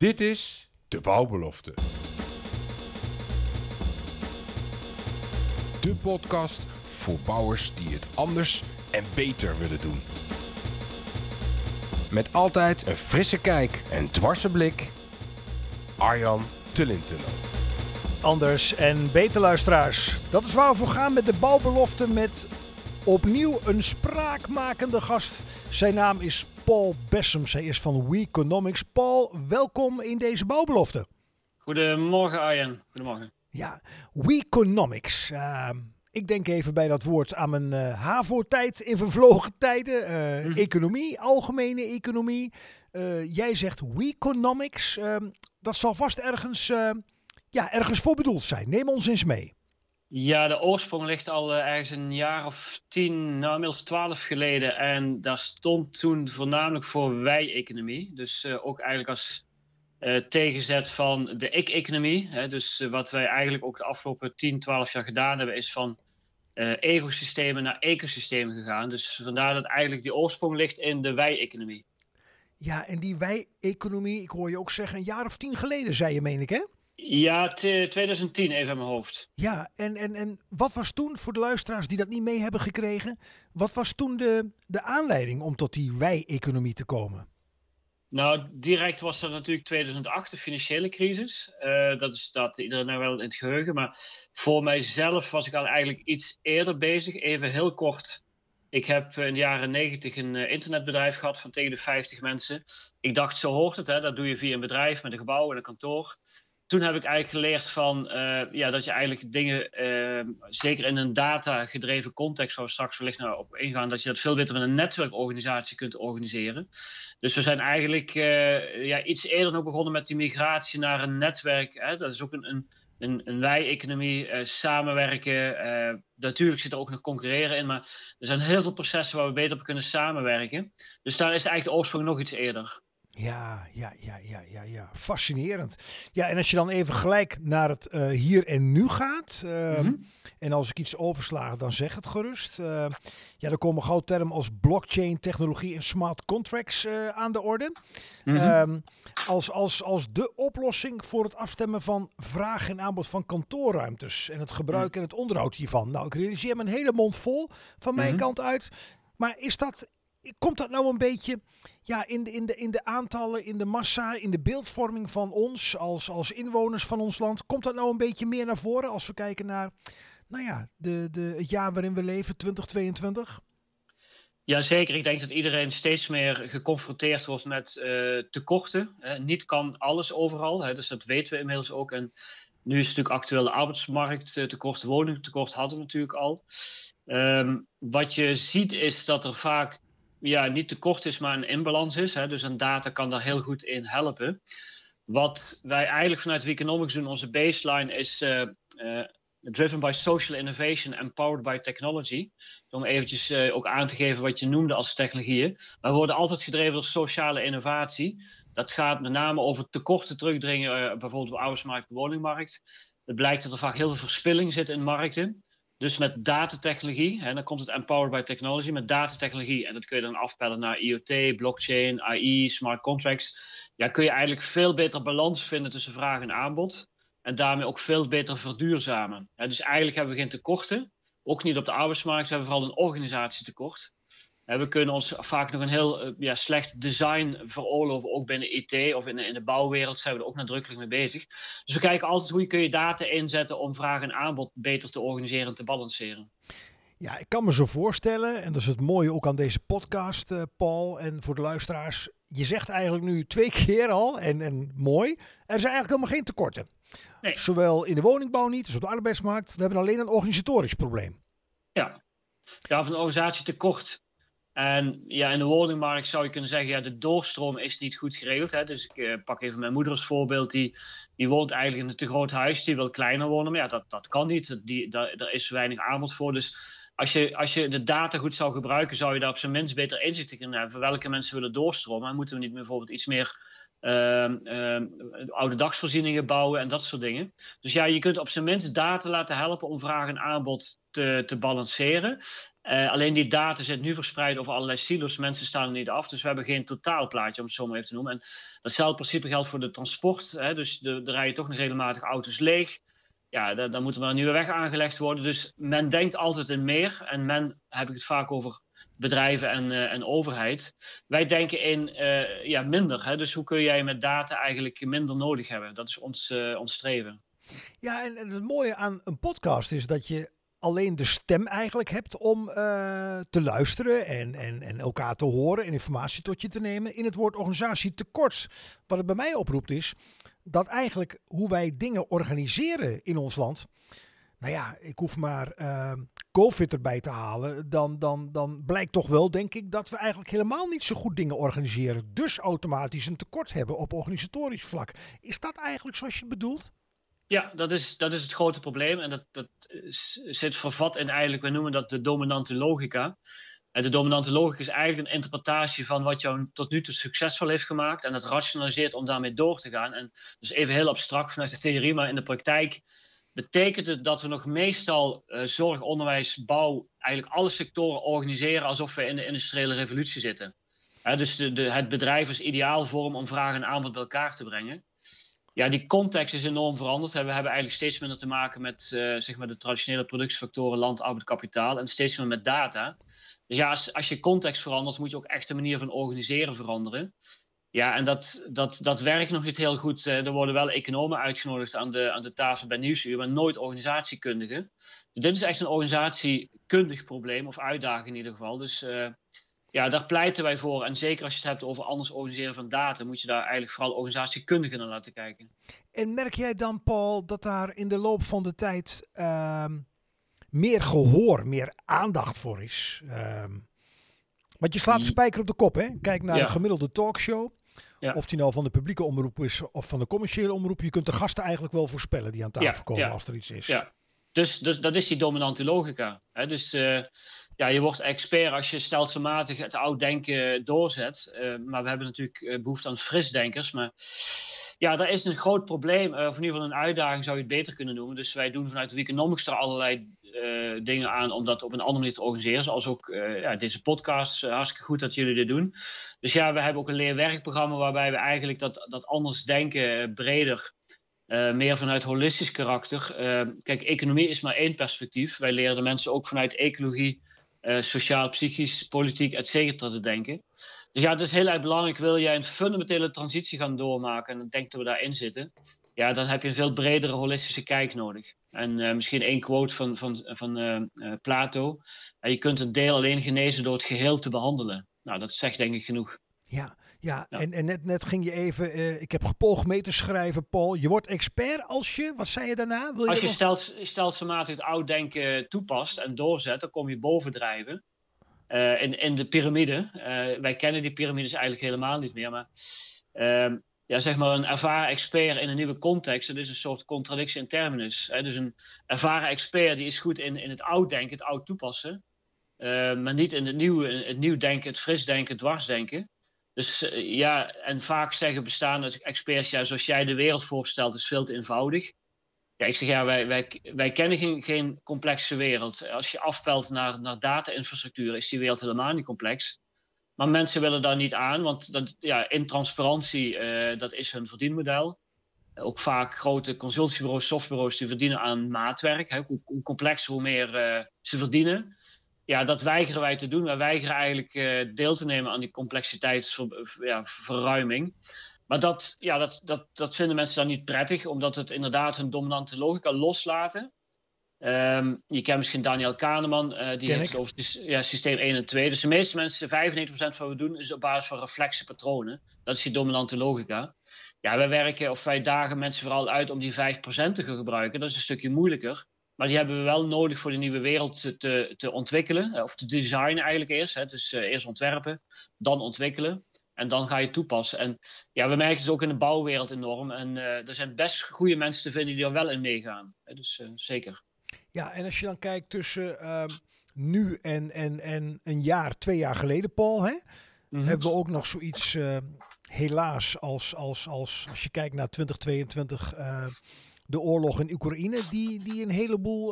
Dit is de bouwbelofte. De podcast voor bouwers die het anders en beter willen doen. Met altijd een frisse kijk en dwarse blik. Arjan Tullintunnel. Anders en beter luisteraars. Dat is waar we voor gaan met de bouwbelofte met opnieuw een spraakmakende gast. Zijn naam is Paul Bessem. Hij is van Weeconomics. Paul, welkom in deze bouwbelofte. Goedemorgen Arjen. Goedemorgen. Ja, Weeconomics. Uh, ik denk even bij dat woord aan mijn uh, HAVO-tijd in vervlogen tijden. Uh, mm. Economie, algemene economie. Uh, jij zegt Weeconomics. dat zal vast ergens, ja, ergens voor bedoeld zijn. Neem ons eens mee. Ja, de oorsprong ligt al uh, ergens een jaar of tien, nou inmiddels twaalf geleden. En daar stond toen voornamelijk voor wij-economie. Dus uh, ook eigenlijk als uh, tegenzet van de ik-economie. Dus wat wij eigenlijk ook de afgelopen 10, 12 jaar gedaan hebben, is van ecosystemen naar ecosystemen gegaan. Dus vandaar dat eigenlijk die oorsprong ligt in de wij-economie. Ja, en die wij-economie, ik hoor je ook zeggen, een jaar of tien geleden, zei je, meen ik, hè? Ja, 2010 even aan mijn hoofd. Ja, en, en, en wat was toen, voor de luisteraars die dat niet mee hebben gekregen, wat was toen de, de aanleiding om tot die wij-economie te komen? Nou, direct was er natuurlijk 2008, de financiële crisis. Uh, dat staat iedereen nou wel in het geheugen. Maar voor mijzelf was ik al eigenlijk iets eerder bezig. Even heel kort. Ik heb in de jaren 90 een uh, internetbedrijf gehad van tegen de 50 mensen. Ik dacht, zo hoort het. Hè? Dat doe je via een bedrijf met een gebouw en een kantoor toen heb ik eigenlijk geleerd van uh, ja, dat je eigenlijk dingen, uh, zeker in een data-gedreven context, waar we straks wellicht naar op ingaan, dat je dat veel beter met een netwerkorganisatie kunt organiseren. Dus we zijn eigenlijk uh, ja, iets eerder nog begonnen met die migratie naar een netwerk. Hè? Dat is ook een, een, een, een wij-economie, samenwerken. natuurlijk zit er ook nog concurreren in, maar er zijn heel veel processen waar we beter op kunnen samenwerken. Dus daar is eigenlijk de oorsprong nog iets eerder. Ja, ja, ja, ja, ja, ja. Fascinerend. Ja, en als je dan even gelijk naar het uh, hier en nu gaat. Uh, mm -hmm. En als ik iets oversla, dan zeg het gerust. Uh, ja, dan komen gauw termen als blockchain, technologie en smart contracts aan de orde. Mm -hmm. als, als, als de oplossing voor het afstemmen van vraag en aanbod van kantoorruimtes. En het gebruik en het onderhoud hiervan. Nou, ik realiseer me een hele mond vol van mijn kant uit. Maar is dat Komt dat nou een beetje ja, in, de, in, de, in de aantallen, in de massa, in de beeldvorming van ons als, als inwoners van ons land? Komt dat nou een beetje meer naar voren als we kijken naar nou ja, de, de, het jaar waarin we leven, 2022? Jazeker, ik denk dat iedereen steeds meer geconfronteerd wordt met uh, tekorten. Niet kan alles overal, hè, dus dat weten we inmiddels ook. En nu is het natuurlijk actueel de arbeidsmarkt tekort, woningtekort hadden we natuurlijk al. Um, wat je ziet is dat er vaak ja, niet tekort is, maar een inbalans is. Hè? Dus een data kan daar heel goed in helpen. Wat wij eigenlijk vanuit Economics doen, onze baseline is uh, uh, driven by social innovation and powered by technology. Om eventjes uh, ook aan te geven wat je noemde als technologieën. We worden altijd gedreven door sociale innovatie. Dat gaat met name over tekorten terugdringen, bijvoorbeeld op de arbeidsmarkt woningmarkt. Het blijkt dat er vaak heel veel verspilling zit in markten. Dus met datatechnologie, en dan komt het empowered by technology, met datatechnologie, en dat kun je dan afpellen naar IoT, blockchain, AI, smart contracts, ja, kun je eigenlijk veel beter balans vinden tussen vraag en aanbod. En daarmee ook veel beter verduurzamen. dus eigenlijk hebben we geen tekorten, ook niet op de arbeidsmarkt, we hebben vooral een organisatietekort. We kunnen ons vaak nog een heel eh, ja, slecht design veroorloven, ook binnen IT of in de, in de bouwwereld zijn we er ook nadrukkelijk mee bezig. Dus we kijken altijd hoe je kun je data inzetten om vraag en aanbod beter te organiseren en te balanceren. Ja, ik kan me zo voorstellen, en dat is het mooie ook aan deze podcast, uh, Paul, en voor de luisteraars. Je zegt eigenlijk nu twee keer al, en, en mooi, er zijn eigenlijk helemaal geen tekorten. Nee. Zowel in de woningbouw niet als op de arbeidsmarkt. We hebben alleen een organisatorisch probleem. Ja, ja van een organisatietekort en ja, in de woningmarkt zou je kunnen zeggen, ja, de doorstroom is niet goed geregeld. Hè? Dus ik uh, pak even mijn moeder als voorbeeld. Die, die woont eigenlijk in een te groot huis, die wil kleiner wonen. Maar ja, dat, dat kan niet. Die, daar, is weinig aanbod voor. Dus als je, als je de data goed zou gebruiken, zou je daar op zijn minst beter inzicht in kunnen hebben. Welke mensen willen doorstromen. En moeten we niet bijvoorbeeld iets meer uh, oude dagsvoorzieningen bouwen en dat soort dingen. Dus ja, je kunt op zijn minst data laten helpen om vraag en aanbod te, te balanceren. Alleen die data zit nu verspreid over allerlei silos. Mensen staan er niet af. Dus we hebben geen totaalplaatje, om het zo maar even te noemen. En datzelfde principe geldt voor de transport. Hè, dus er rijden toch nog regelmatig auto's leeg. Ja, dan moet er maar een nieuwe weg aangelegd worden. Dus men denkt altijd in meer. En men, heb ik het vaak over bedrijven en, uh, en overheid. Wij denken in uh, ja, minder. Hè? Dus hoe kun jij met data eigenlijk minder nodig hebben? Dat is ons, ons streven. Ja, en, het mooie aan een podcast is dat je alleen de stem eigenlijk hebt om te luisteren en, en, en elkaar te horen en informatie tot je te nemen. In het woord organisatie tekort, wat het bij mij oproept is dat eigenlijk hoe wij dingen organiseren in ons land nou ja, ik hoef maar uh, COVID erbij te halen. Dan, dan, dan blijkt toch wel, denk ik, dat we eigenlijk helemaal niet zo goed dingen organiseren. Dus automatisch een tekort hebben op organisatorisch vlak. Is dat eigenlijk zoals je bedoelt? Ja, dat is, dat is het grote probleem. En dat, dat zit vervat in eigenlijk, we noemen dat de dominante logica. En de dominante logica is eigenlijk een interpretatie van wat jou tot nu toe succesvol heeft gemaakt. En dat rationaliseert om daarmee door te gaan. En dus even heel abstract vanuit de theorie, maar in de praktijk betekent het dat we nog meestal uh, zorg, onderwijs, bouw, eigenlijk alle sectoren organiseren alsof we in de industriële revolutie zitten. dus de, de, het bedrijf is ideaal vorm om vraag en aanbod bij elkaar te brengen. Ja, die context is enorm veranderd. We hebben eigenlijk steeds minder te maken met uh, zeg maar de traditionele productiefactoren land, arbeid, kapitaal en steeds meer met data. Dus ja, als, je context verandert, moet je ook echt de manier van organiseren veranderen. Ja, en dat, dat, dat werkt nog niet heel goed. Eh, er worden wel economen uitgenodigd aan de, aan de tafel bij Nieuwsuur, maar nooit organisatiekundigen. Dus dit is echt een organisatiekundig probleem, of uitdaging in ieder geval. Dus uh, ja, daar pleiten wij voor. En zeker als je het hebt over anders organiseren van data, moet je daar eigenlijk vooral organisatiekundigen naar laten kijken. En merk jij dan, Paul, dat daar in de loop van de tijd uh, meer gehoor, meer aandacht voor is? Ehm, want je slaat de spijker op de kop, hè? Kijk naar ja. een gemiddelde talkshow. Ja. Of die nou van de publieke omroep is of van de commerciële omroep. Je kunt de gasten eigenlijk wel voorspellen die aan tafel komen als er iets is. Ja, dus, dus dat is die dominante logica. Hè? Dus uh, ja, je wordt expert als je stelselmatig het oud denken doorzet. Uh, maar we hebben natuurlijk eh, behoefte aan frisdenkers. Maar ja, daar is een groot probleem, of in ieder geval een uitdaging zou je het beter kunnen noemen. Dus wij doen vanuit de Weekonomics er allerlei dingen aan om dat op een andere manier te organiseren. Zoals ook ja, deze podcast. Hartstikke goed dat jullie dit doen. Dus ja, we hebben ook een leerwerkprogramma waarbij we eigenlijk dat, dat anders denken breder. Meer vanuit holistisch karakter. kijk, economie is maar één perspectief. Wij leren de mensen ook vanuit ecologie, sociaal, psychisch, politiek, et cetera te denken. Dus ja, het is heel erg belangrijk. Wil jij een fundamentele transitie gaan doormaken, en ik denk dat we daarin zitten, ja, dan heb je een veel bredere holistische kijk nodig. En misschien één quote van, van, van Plato. je kunt een deel alleen genezen door het geheel te behandelen. Nou, dat zegt denk ik genoeg. Ja, ja. ja. En, en net, net ging je even, ik heb gepoogd mee te schrijven, Paul. Je wordt expert als je, wat zei je daarna? Wil je als je stelt, stelselmatig het oud denken toepast en doorzet, dan kom je bovendrijven. in, in de piramide. wij kennen die piramides eigenlijk helemaal niet meer, maar ehm, ja, zeg maar een ervaren expert in een nieuwe context. Dat is een soort contradictie in terminus. Hè? Dus een ervaren expert die is goed in, in het oud denken, het oud toepassen. Uh, maar niet in het nieuwe, het nieuw denken, het fris denken, het dwarsdenken. Dus uh, ja, en vaak zeggen bestaande experts, ja, zoals jij de wereld voorstelt, is veel te eenvoudig. Ja, ik zeg ja, wij, wij, wij kennen geen, geen complexe wereld. Als je afpelt naar, naar data-infrastructuur, is die wereld helemaal niet complex. Maar mensen willen daar niet aan, want dat, ja, intransparantie, uh, dat is hun verdienmodel. Ook vaak grote consultiebureaus, softbureaus, die verdienen aan maatwerk. Hè. Hoe, hoe complexer, hoe meer uh, ze verdienen. Ja, dat weigeren wij te doen. Wij weigeren eigenlijk uh, deel te nemen aan die complexiteitsverruiming. Ja, maar dat, ja, dat, dat, dat vinden mensen dan niet prettig, omdat het inderdaad hun dominante logica loslaten. Um, je kent misschien Daniel Kahneman, uh, die heeft over ja, systeem 1 en 2. Dus de meeste mensen, 95% van wat we doen, is op basis van reflexiepatronen. Dat is die dominante logica. Ja, wij werken of wij dagen mensen vooral uit om die 5% te gebruiken. Dat is een stukje moeilijker. Maar die hebben we wel nodig voor de nieuwe wereld te, te, ontwikkelen. Eh, of te designen eigenlijk eerst. Hè. Dus uh, eerst ontwerpen, dan ontwikkelen. En dan ga je toepassen. En ja, we merken het ook in de bouwwereld enorm. En uh, er zijn best goede mensen te vinden die er wel in meegaan. Dus zeker. Ja, en als je dan kijkt tussen uh, nu en, en, en een jaar, twee jaar geleden, Paul, hè, mm-hmm. hebben we ook nog zoiets, uh, helaas, als, als, als, als je kijkt naar 2022, uh, de oorlog in Oekraïne, die, die een heleboel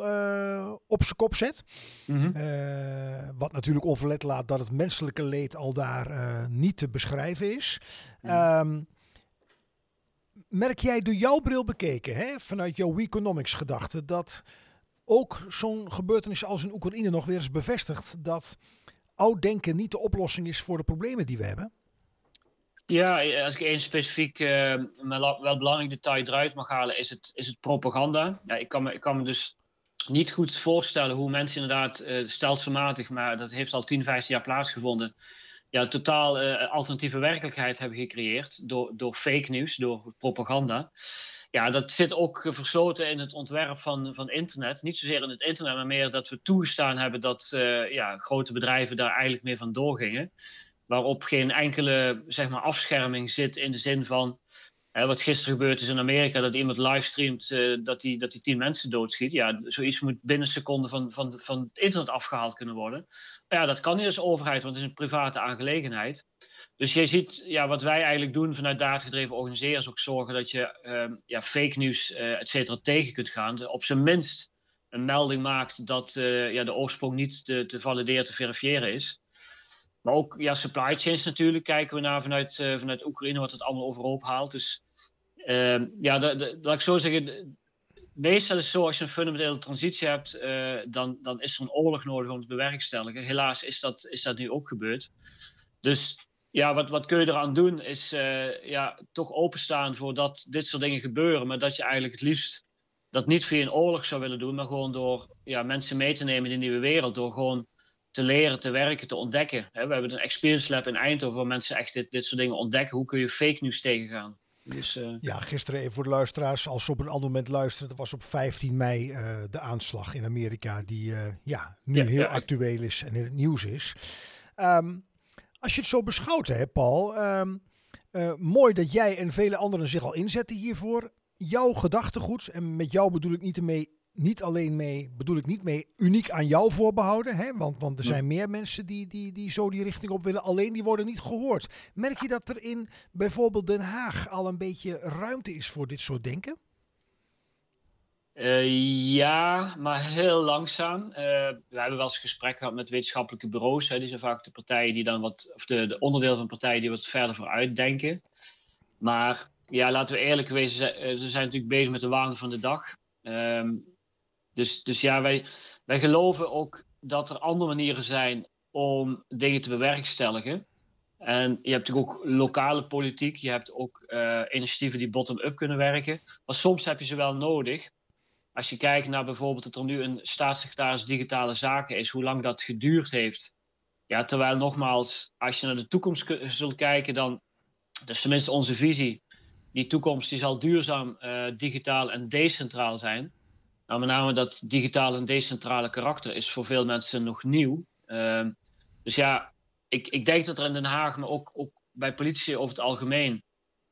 op zijn kop zet. Mhm. wat natuurlijk onverlet laat dat het menselijke leed al daar niet te beschrijven is. Um, merk jij door jouw bril bekeken, hè, vanuit jouw economics gedachte, dat ook zo'n gebeurtenis als in Oekraïne nog weer eens bevestigt dat oud denken niet de oplossing is voor de problemen die we hebben? Ja, als ik één specifiek, uh, wel belangrijk detail eruit mag halen, is het, is het propaganda. Ja, ik, kan me, ik kan me dus niet goed voorstellen hoe mensen inderdaad uh, stelselmatig, maar dat heeft al 10, 15 jaar plaatsgevonden, ja, totaal uh, alternatieve werkelijkheid hebben gecreëerd door, door fake nieuws, door propaganda. Ja, dat zit ook versloten in het ontwerp van, van internet. Niet zozeer in het internet, maar meer dat we toegestaan hebben dat ja, grote bedrijven daar eigenlijk mee van doorgingen. Waarop geen enkele zeg maar, afscherming zit in de zin van wat gisteren gebeurd is in Amerika, dat iemand livestreamt uh, dat hij dat die tien mensen doodschiet. Ja, zoiets moet binnen seconden van, van, van het internet afgehaald kunnen worden. Maar ja, dat kan niet als overheid, want het is een private aangelegenheid. Dus je ziet, ja, wat wij eigenlijk doen vanuit daadgedreven organiseren, is ook zorgen dat je uh, ja, fake nieuws, uh, et cetera, tegen kunt gaan. Op zijn minst een melding maakt dat uh, ja, de oorsprong niet te, te valideren, te verifiëren is. Maar ook ja, supply chains natuurlijk kijken we naar vanuit, uh, vanuit Oekraïne, wat het allemaal overhoop haalt. Dus uh, ja, laat ik zo zeggen. Meestal is het zo, als je een fundamentele transitie hebt, uh, dan, dan is er een oorlog nodig om te bewerkstelligen. Helaas is dat, is dat nu ook gebeurd. Dus ja, wat, wat kun je eraan doen, is uh, ja, toch openstaan voor dat dit soort dingen gebeuren. Maar dat je eigenlijk het liefst dat niet via een oorlog zou willen doen, maar gewoon door ja, mensen mee te nemen in de nieuwe wereld. Door gewoon te leren, te werken, te ontdekken. We hebben een experience lab in Eindhoven waar mensen echt dit, dit soort dingen ontdekken. Hoe kun je fake news tegengaan? Dus, uh... Ja, gisteren even voor de luisteraars, als ze op een ander moment luisteren, dat was op 15 mei uh, de aanslag in Amerika, die uh, ja, nu ja, heel ja, actueel is en in het nieuws is. Um, als je het zo beschouwt, hè, Paul, um, mooi dat jij en vele anderen zich al inzetten hiervoor. Jouw gedachtegoed, en met jou bedoel ik niet ermee niet alleen mee, bedoel ik niet mee uniek aan jou voorbehouden. Hè? Want, want er zijn meer mensen die, die, die zo die richting op willen. Alleen die worden niet gehoord. Merk je dat er in bijvoorbeeld Den Haag al een beetje ruimte is voor dit soort denken? Uh, ja, maar heel langzaam. Uh, we hebben wel eens gesprek gehad met wetenschappelijke bureaus. Hè. Die zijn vaak de partijen die dan wat, of de, de onderdeel van partijen die wat verder vooruit denken. Maar ja, laten we eerlijk wezen, ze zijn natuurlijk bezig met de waan van de dag. Um, dus, dus ja, wij, wij geloven ook dat er andere manieren zijn om dingen te bewerkstelligen. En je hebt natuurlijk ook lokale politiek, je hebt ook uh, initiatieven die bottom-up kunnen werken. Maar soms heb je ze wel nodig. Als je kijkt naar bijvoorbeeld dat er nu een staatssecretaris digitale zaken is, hoe lang dat geduurd heeft. Ja, terwijl nogmaals, als je naar de toekomst zult kijken, dan, dat is tenminste onze visie, die toekomst die zal duurzaam, uh, digitaal en decentraal zijn. Nou, met name dat digitale en decentrale karakter is voor veel mensen nog nieuw. Uh, dus ja, ik, ik denk dat er in Den Haag, maar ook, ook bij politici over het algemeen.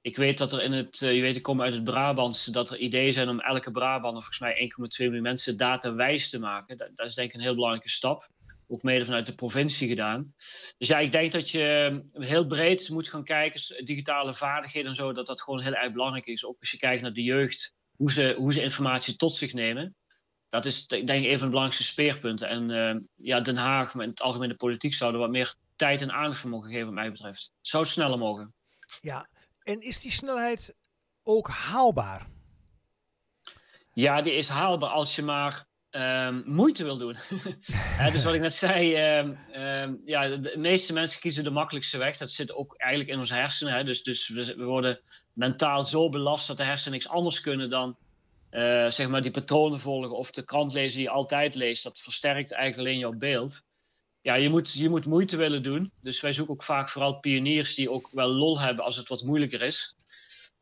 Ik weet dat er in het, uh, je weet, ik kom uit het Brabantse, dat er ideeën zijn om elke Brabander, volgens mij 1,2 miljoen mensen, datawijs te maken. Dat, dat, is denk ik een heel belangrijke stap. Ook mede vanuit de provincie gedaan. Dus ja, ik denk dat je eh, heel breed moet gaan kijken, digitale vaardigheden en zo, dat dat gewoon heel erg belangrijk is. Ook als je kijkt naar de jeugd hoe ze, hoe ze informatie tot zich nemen. Dat is denk ik een van de belangrijkste speerpunten. En uh, ja, Den Haag met het algemene politiek zouden wat meer tijd en aandacht voor mogen geven, wat mij betreft. Zou het sneller mogen. Ja, en is die snelheid ook haalbaar? Ja, die is haalbaar als je maar um, moeite wil doen. dus wat ik net zei, um, um, ja, de, meeste mensen kiezen de makkelijkste weg. Dat zit ook eigenlijk in onze hersenen. Hè. Dus, dus we, we, worden mentaal zo belast dat de hersenen niks anders kunnen dan uh, zeg maar die patronen volgen of de krant lezen die je altijd leest. Dat versterkt eigenlijk alleen jouw beeld. Ja, je moet, je moet moeite willen doen. Dus wij zoeken ook vaak vooral pioniers die ook wel lol hebben als het wat moeilijker is.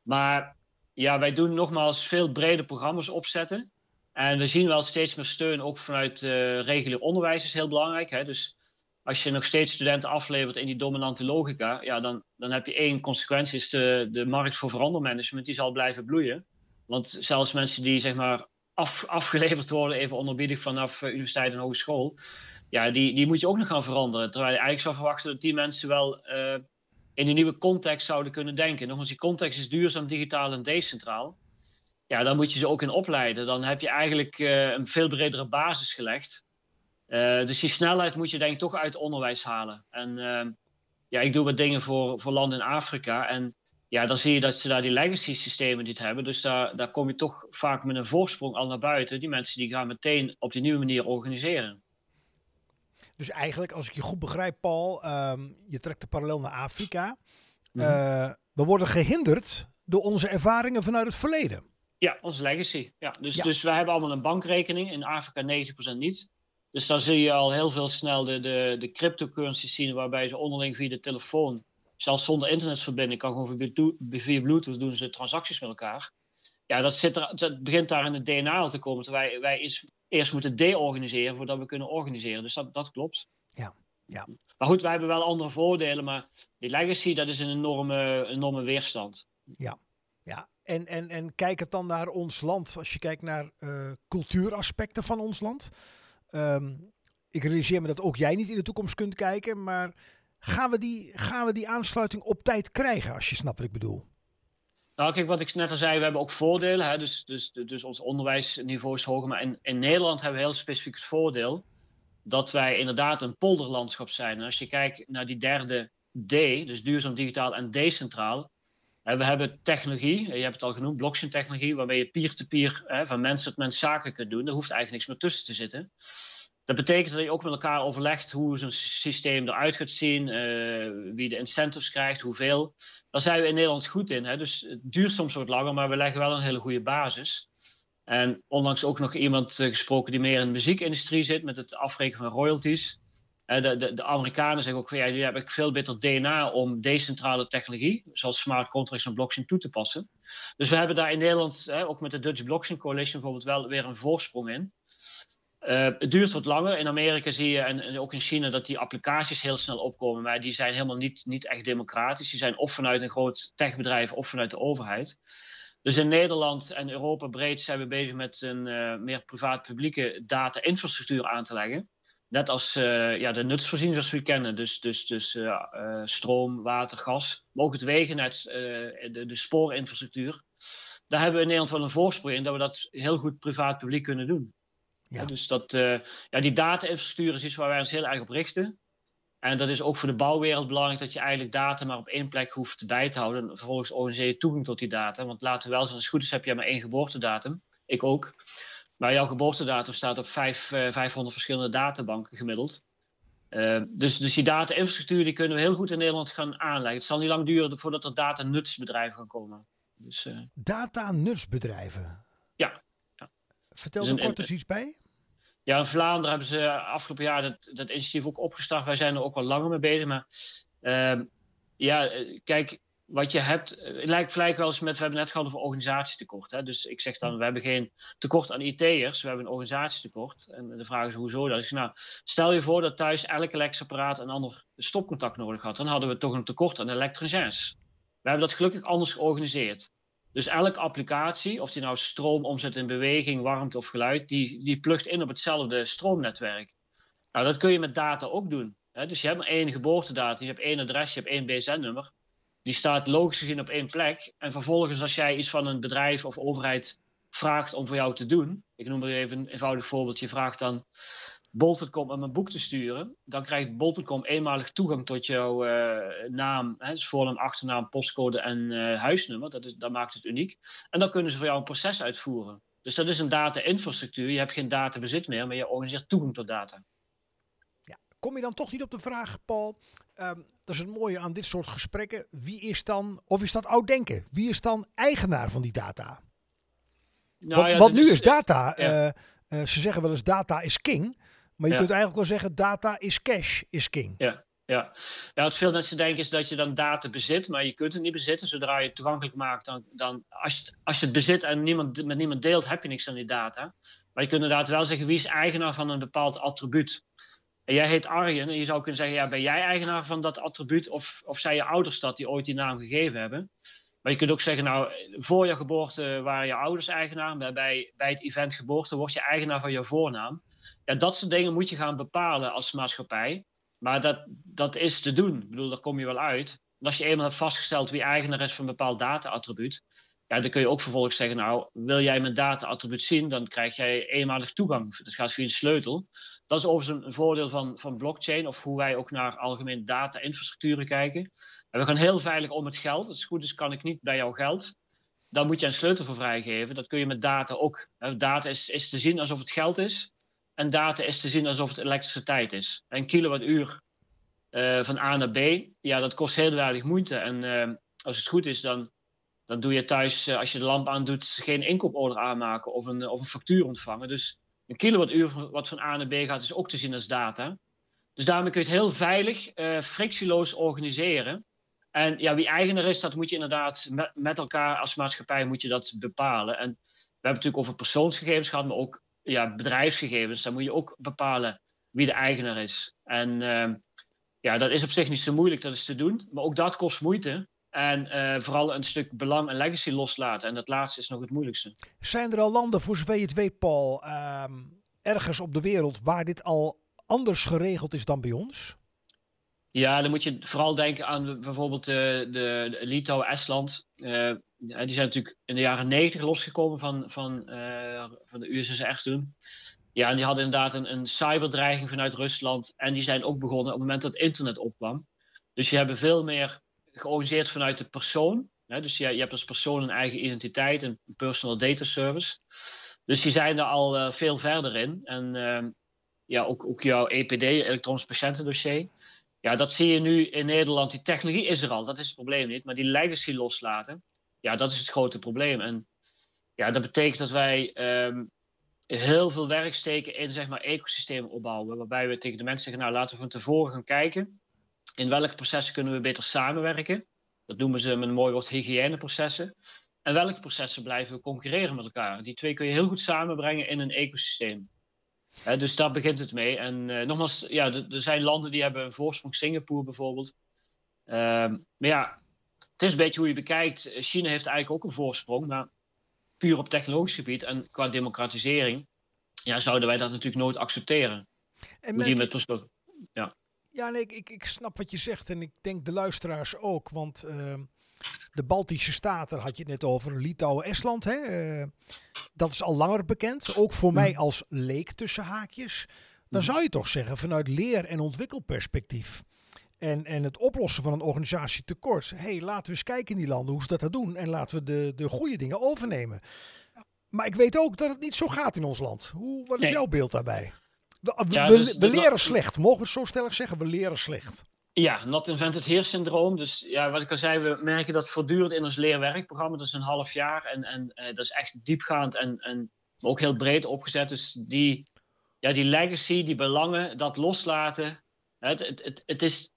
Maar ja, wij doen nogmaals veel brede programma's opzetten. En we zien wel steeds meer steun, ook vanuit uh, regulier onderwijs is heel belangrijk. Hè? Dus als je nog steeds studenten aflevert in die dominante logica, ja, dan, dan heb je één consequentie, is de, de markt voor verandermanagement, die zal blijven bloeien. Want zelfs mensen die zeg maar af, afgeleverd worden, even onderbiedig vanaf uh, universiteit en hogeschool, ja, die, die moet je ook nog gaan veranderen. Terwijl je eigenlijk zou verwachten dat die mensen wel uh, in een nieuwe context zouden kunnen denken. Nogmaals, die context is duurzaam, digitaal en decentraal ja, dan moet je ze ook in opleiden. Dan heb je eigenlijk een veel bredere basis gelegd. dus die snelheid moet je denk ik toch uit onderwijs halen. En ehm, ja, ik doe wat dingen voor, voor landen in Afrika. En ja, dan zie je dat ze daar die legacy systemen niet hebben. Dus daar, daar kom je toch vaak met een voorsprong al naar buiten. Die mensen die gaan meteen op die nieuwe manier organiseren. Dus eigenlijk, als ik je goed begrijp, Paul, ehm, je trekt de parallel naar Afrika. Mhm. Eh, we worden gehinderd door onze ervaringen vanuit het verleden. Ja, onze legacy. Ja, dus, dus wij hebben allemaal een bankrekening. In Afrika 90% niet. Dus dan zie je al heel veel snel de, de, de cryptocurrencies zien, waarbij ze onderling via de telefoon, zelfs zonder internetverbinding, kan gewoon via Bluetooth doen ze transacties met elkaar. Ja, dat, zit er, dat begint daar in het DNA al te komen. Terwijl wij, wij is, eerst moeten de-organiseren voordat we kunnen organiseren. Dus dat, dat klopt. Ja, ja. Maar goed, wij hebben wel andere voordelen, maar die legacy, dat is een enorme, enorme weerstand. Ja, ja. En, en, en kijk het dan naar ons land, als je kijkt naar uh, cultuuraspecten van ons land. Ehm, ik realiseer me dat ook jij niet in de toekomst kunt kijken, maar gaan we die, gaan we die aansluiting op tijd krijgen, als je snapt wat ik bedoel? Nou, kijk, wat ik net al zei, we hebben ook voordelen. Hè? Dus, dus, dus ons onderwijsniveau is hoger. Maar in, in Nederland hebben we heel specifiek het voordeel dat wij inderdaad een polderlandschap zijn. En als je kijkt naar die derde D, dus duurzaam, digitaal en decentraal. We hebben technologie, je hebt het al genoemd, blockchain technologie, waarmee je peer-to-peer van mens tot mens zaken kunt doen. Daar hoeft eigenlijk niks meer tussen te zitten. Dat betekent dat je ook met elkaar overlegt hoe zo'n systeem eruit gaat zien, uh, wie de incentives krijgt, hoeveel. Daar zijn we in Nederland goed in. Hè? Dus het duurt soms wat langer, maar we leggen wel een hele goede basis. En onlangs ook nog iemand eh, gesproken die meer in de muziekindustrie zit met het afrekenen van royalties. Uh, de, de, de, Amerikanen zeggen ook van ja, ik veel beter DNA om decentrale technologie, zoals smart contracts en blockchain, toe te passen. Dus we hebben daar in Nederland, ook met de Dutch Blockchain Coalition bijvoorbeeld, wel weer een voorsprong in. Uh, het duurt wat langer. In Amerika zie je, en, ook in China, dat die applicaties heel snel opkomen. Maar die zijn helemaal niet, niet echt democratisch. Die zijn of vanuit een groot techbedrijf of vanuit de overheid. Dus in Nederland en Europa breed zijn we bezig met een uh, meer privaat-publieke data-infrastructuur aan te leggen. Net als uh, ja, de nutsvoorzieningen zoals we kennen. Dus, dus, dus stroom, water, gas. Maar ook het wegennet, de, de spoorinfrastructuur. Daar hebben we in Nederland wel een voorsprong in dat we dat heel goed privaat-publiek kunnen doen. Ja. dus dat, ja, die data-infrastructuur is iets waar wij ons heel erg op richten. En dat is ook voor de bouwwereld belangrijk dat je eigenlijk data maar op één plek hoeft bij te houden. En vervolgens organiseer je toegang tot die data. Want laten we wel zijn, als het goed is heb je maar één geboortedatum. Ik ook. Maar jouw geboortedatum staat op vijf, uh, eh, 500 verschillende databanken gemiddeld. Uh, dus, dus die data-infrastructuur die kunnen we heel goed in Nederland gaan aanleggen. Het zal niet lang duren voordat er data-nutsbedrijven gaan komen. Dus, data-nutsbedrijven? Ja. ja. Vertel dus er kort eens iets bij. Ja, in Vlaanderen hebben ze afgelopen jaar dat, dat initiatief ook opgestart. Wij zijn er ook al langer mee bezig. Maar uh, ja, kijk, wat je hebt, het lijkt gelijk wel eens met, we hebben net gehad over organisatietekort. Hè? Dus ik zeg dan, we hebben geen tekort aan IT'ers, we hebben een organisatietekort. En de vraag is, hoezo dat? Ik zeg, nou, stel je voor dat thuis elke elektrisch een ander stopcontact nodig had. Dan hadden we toch een tekort aan elektriciens. We hebben dat gelukkig anders georganiseerd. Dus elke applicatie, of die nou stroom omzet in beweging, warmte of geluid, die, die plugt in op hetzelfde stroomnetwerk. Nou, dat kun je met data ook doen. Hè? Dus je hebt maar één geboortedatum, je hebt één adres, je hebt één BSN-nummer. Die staat logisch gezien op één plek. En vervolgens, als jij iets van een bedrijf of overheid vraagt om voor jou te doen, ik noem er even een eenvoudig voorbeeld, je vraagt dan bol.com om een boek te sturen, dan krijgt bol.com eenmalig toegang tot jouw uh, naam, hè, dus voornaam, achternaam, postcode en uh, huisnummer. Dat, is, dat maakt het uniek. En dan kunnen ze voor jou een proces uitvoeren. Dus dat is een data-infrastructuur. Je hebt geen databezit meer, maar je organiseert toegang tot data. Kom je dan toch niet op de vraag, Paul? Um, dat is het mooie aan dit soort gesprekken. Wie is dan, of is dat oud denken? Wie is dan eigenaar van die data? Nou, want, ja, want nu is, data, ja. uh, ze zeggen wel eens data is king. Maar je kunt eigenlijk wel zeggen, data is cash, is king. Ja, ja. ja, wat veel mensen denken is dat je dan data bezit, maar je kunt het niet bezitten. Zodra je het toegankelijk maakt, dan, dan als, je, als je het bezit en niemand, met niemand deelt, heb je niks aan die data. Maar je kunt inderdaad wel zeggen, wie is eigenaar van een bepaald attribuut? En jij heet Arjen en je zou kunnen zeggen, ja, ben jij eigenaar van dat attribuut of, of zijn je ouders dat die ooit die naam gegeven hebben? Maar je kunt ook zeggen, nou, voor je geboorte waren je ouders eigenaar, bij, het event geboorte word je eigenaar van je voornaam. Ja, dat soort dingen moet je gaan bepalen als maatschappij. Maar dat, dat is te doen. Ik bedoel, daar kom je wel uit. Als je eenmaal hebt vastgesteld wie eigenaar is van een bepaald data-attribuut, Ja, dan kun je ook vervolgens zeggen, nou, wil jij mijn data-attribuut zien, dan krijg jij eenmalig toegang. Dat gaat via een sleutel. Dat is overigens een, voordeel van, van blockchain, of hoe wij ook naar algemeen data-infrastructuren kijken. En we gaan heel veilig om met geld. Als het goed is, kan ik niet bij jouw geld. Dan moet je een sleutel voor vrijgeven. Dat kun je met data ook. Data is, is te zien alsof het geld is. En data is te zien alsof het elektriciteit is. Een kilowattuur uh, van A naar B, ja, dat kost heel weinig moeite. En uh, als het goed is, dan, dan doe je thuis, uh, als je de lamp aandoet, geen inkooporder aanmaken of een, of een factuur ontvangen. Dus een kilowattuur wat van A naar B gaat, is ook te zien als data. Dus daarmee kun je het heel veilig, frictieloos organiseren. En ja, wie eigenaar is, dat moet je inderdaad met, met elkaar als maatschappij moet je dat bepalen. En we hebben natuurlijk over persoonsgegevens gehad, maar ook ja, bedrijfsgegevens. Dan moet je ook bepalen wie de eigenaar is. En uh, ja, dat is op zich niet zo moeilijk, dat is te doen. Maar ook dat kost moeite. En uh, vooral een stuk belang en legacy loslaten. En dat laatste is nog het moeilijkste. Zijn er al landen, voor zover je het weet, Paul, uh, ergens op de wereld waar dit al anders geregeld is dan bij ons? Ja, dan moet je vooral denken aan bijvoorbeeld uh, de, Litouwen, Estland. Uh, die zijn natuurlijk in de jaren negentig losgekomen van, van, van de USSR toen. Ja, en die hadden inderdaad een, een cyberdreiging vanuit Rusland. En die zijn ook begonnen op het moment dat internet opkwam. Dus je hebt veel meer georganiseerd vanuit de persoon. Hè? Dus je, je, hebt als persoon een eigen identiteit, een personal data service. Dus die zijn er al uh, veel verder in. En uh, ja, ook, ook jouw EPD, elektronisch patiëntendossier. Ja, dat zie je nu in Nederland. Die technologie is er al, dat is het probleem niet. Maar die legacy loslaten, ja, dat is het grote probleem. En ja, dat betekent dat wij um, heel veel werk steken in zeg maar, ecosystemen opbouwen. Waarbij we tegen de mensen zeggen, nou laten we van tevoren gaan kijken. In welke processen kunnen we beter samenwerken? Dat noemen ze met een mooi woord hygiëneprocessen. En welke processen blijven we concurreren met elkaar? Die twee kun je heel goed samenbrengen in een ecosysteem. dus daar begint het mee. En uh, nogmaals, ja, er zijn landen die hebben een voorsprong, Singapore bijvoorbeeld. Uh, maar ja, het is een beetje hoe je bekijkt. China heeft eigenlijk ook een voorsprong, maar puur op technologisch gebied en qua democratisering, ja, zouden wij dat natuurlijk nooit accepteren. En met, met ja. Ja, nee, ik, ik snap wat je zegt en ik denk de luisteraars ook, want uh, de Baltische Staten had je het net over, Litouwen, Estland, hè? Uh, dat is al langer bekend, ook voor mij als leek tussen haakjes. Dan zou je toch zeggen vanuit leer- en ontwikkelperspectief en, en het oplossen van een organisatietekort. Hé, hey, laten we eens kijken in die landen hoe ze dat, dat doen. En laten we de, de goede dingen overnemen. Maar ik weet ook dat het niet zo gaat in ons land. Hoe, wat is jouw beeld daarbij? We, ja, we, dus, we leren slecht. Mogen we zo stellig zeggen? We leren slecht. Ja, not invented here syndroom. Dus ja, wat ik al zei, we merken dat voortdurend in ons leerwerkprogramma. Dat is een half jaar. En, en uh, dat is echt diepgaand en, en ook heel breed opgezet. Dus die, ja, die legacy, die belangen, dat loslaten. Het, het, het, het, is,